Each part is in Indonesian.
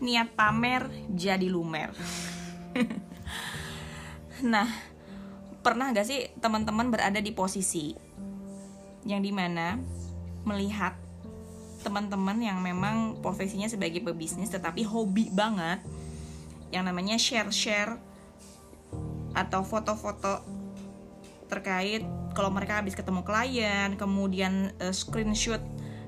niat pamer jadi lumer. Nah pernah gak sih teman-teman berada di posisi yang di mana melihat teman-teman yang memang profesinya sebagai pebisnis tetapi hobi banget yang namanya share-share atau foto-foto terkait kalau mereka habis ketemu klien, kemudian uh, screenshot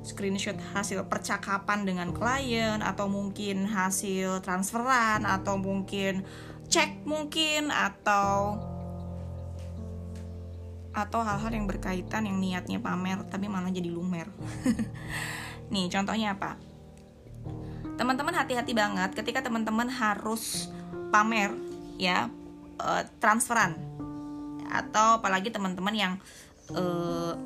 screenshot hasil percakapan dengan klien atau mungkin hasil transferan atau mungkin cek mungkin atau atau hal-hal yang berkaitan yang niatnya pamer tapi malah jadi lumer. Nih, contohnya apa? Teman-teman hati-hati banget ketika teman-teman harus pamer ya uh, transferan atau apalagi teman-teman yang uh,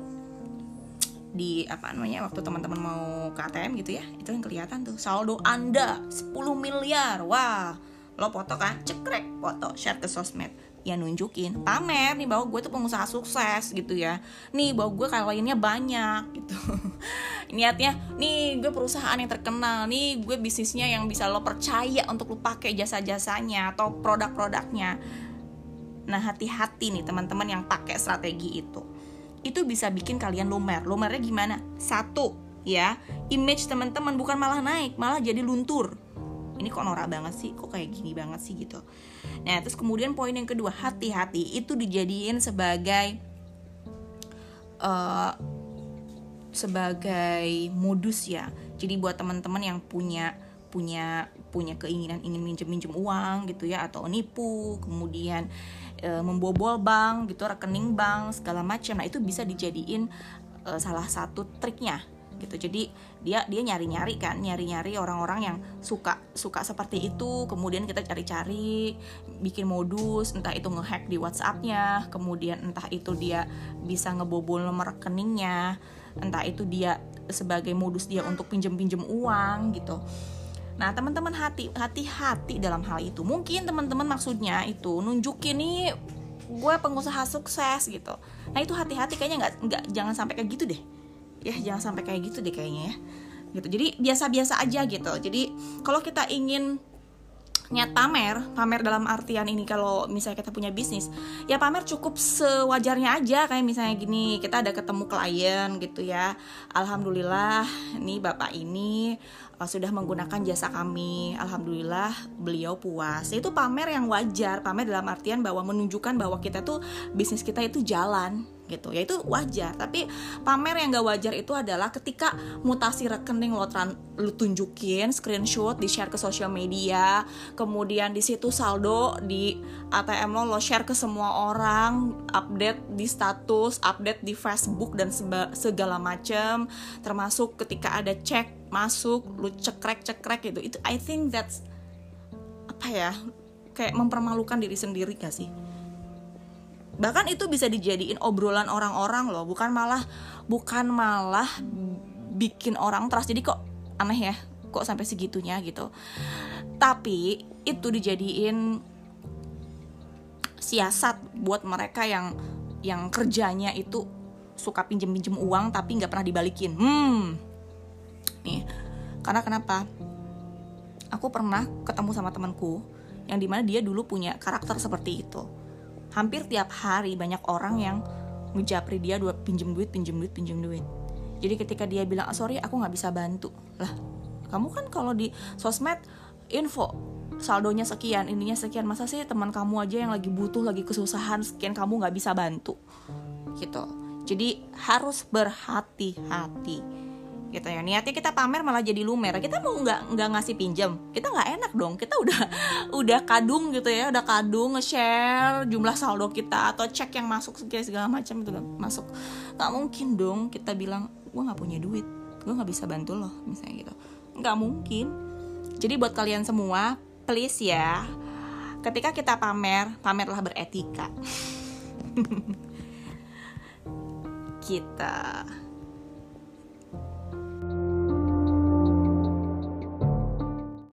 di apa namanya waktu teman-teman mau ke ATM gitu ya itu yang kelihatan tuh saldo anda 10 miliar. Wah lo foto kan? Cekrek foto share ke sosmed. Ya nunjukin pamer nih bahwa gue tuh pengusaha sukses gitu ya. Nih bahwa gue kliennya banyak gitu. Niatnya nih gue perusahaan yang terkenal nih gue bisnisnya yang bisa lo percaya untuk lo pakai jasa-jasanya atau produk-produknya. Nah hati-hati nih teman-teman yang pakai strategi itu itu bisa bikin kalian lumer. Lumernya gimana? Satu ya image teman-teman bukan malah naik malah jadi luntur. Ini kok norak banget sih? Kok kayak gini banget sih gitu. Nah terus kemudian poin yang kedua hati-hati. Itu dijadiin sebagai uh, sebagai modus ya. Jadi buat teman-teman yang punya punya punya keinginan ingin minjem minjem uang gitu ya atau nipu kemudian e, membobol bank gitu rekening bank segala macam. Nah itu bisa dijadiin e, salah satu triknya gitu. Jadi dia dia nyari nyari kan nyari nyari orang-orang yang suka suka seperti itu. Kemudian kita cari-cari bikin modus entah itu ngehack di WhatsAppnya kemudian entah itu dia bisa ngebobol nomor rekeningnya entah itu dia sebagai modus dia untuk pinjem-pinjem uang gitu Nah, teman-teman hati hati-hati dalam hal itu. Mungkin teman-teman maksudnya itu nunjukin nih gue pengusaha sukses gitu. Nah, itu hati-hati kayaknya nggak nggak jangan sampai kayak gitu deh ya jangan sampai kayak gitu deh kayaknya ya gitu jadi biasa-biasa aja gitu jadi kalau kita ingin niat pamer, pamer dalam artian ini kalau misalnya kita punya bisnis, ya pamer cukup sewajarnya aja kayak misalnya gini, kita ada ketemu klien gitu ya. Alhamdulillah nih Bapak ini uh, sudah menggunakan jasa kami. Alhamdulillah beliau puas. Itu pamer yang wajar, pamer dalam artian bahwa menunjukkan bahwa kita tuh bisnis kita itu jalan gitu. Ya itu wajar. Tapi pamer yang gak wajar itu adalah ketika mutasi rekening lo tran lo tunjukin screenshot di share ke sosial media kemudian di situ saldo di ATM lo lo share ke semua orang update di status update di Facebook dan segala macam termasuk ketika ada cek masuk lu cekrek cekrek gitu. Itu I think that's apa ya kayak mempermalukan diri sendiri gak sih bahkan itu bisa dijadiin obrolan orang-orang loh bukan malah bukan malah bikin orang trust. Jadi kok aneh ya kok sampai segitunya gitu. Tapi itu dijadiin siasat buat mereka yang yang kerjanya itu suka pinjem pinjem uang tapi nggak pernah dibalikin. Hmm. Nih karena kenapa? Aku pernah ketemu sama temanku yang di mana dia dulu punya karakter seperti itu hampir tiap hari banyak orang yang ngejapri dia dua pinjem duit pinjem duit pinjem duit. Jadi ketika dia bilang sorry aku nggak bisa bantu. Lah kamu kan kalau di sosmed info saldonya sekian ininya sekian masa sih teman kamu aja yang lagi butuh lagi kesusahan sekian kamu nggak bisa bantu? Gitu. Jadi harus berhati-hati gitu ya. Niatnya kita pamer malah jadi lumer. Kita mau nggak nggak ngasih pinjam? Kita nggak enak dong. Kita udah udah kadung gitu ya. Udah kadung nge-share jumlah saldo kita atau cek yang masuk segala macam itu masuk. Nggak mungkin dong kita bilang gue nggak punya duit. Gue nggak bisa bantu loh misalnya gitu. Nggak mungkin. Jadi buat kalian semua please ya ketika kita pamer pamerlah beretika. Kita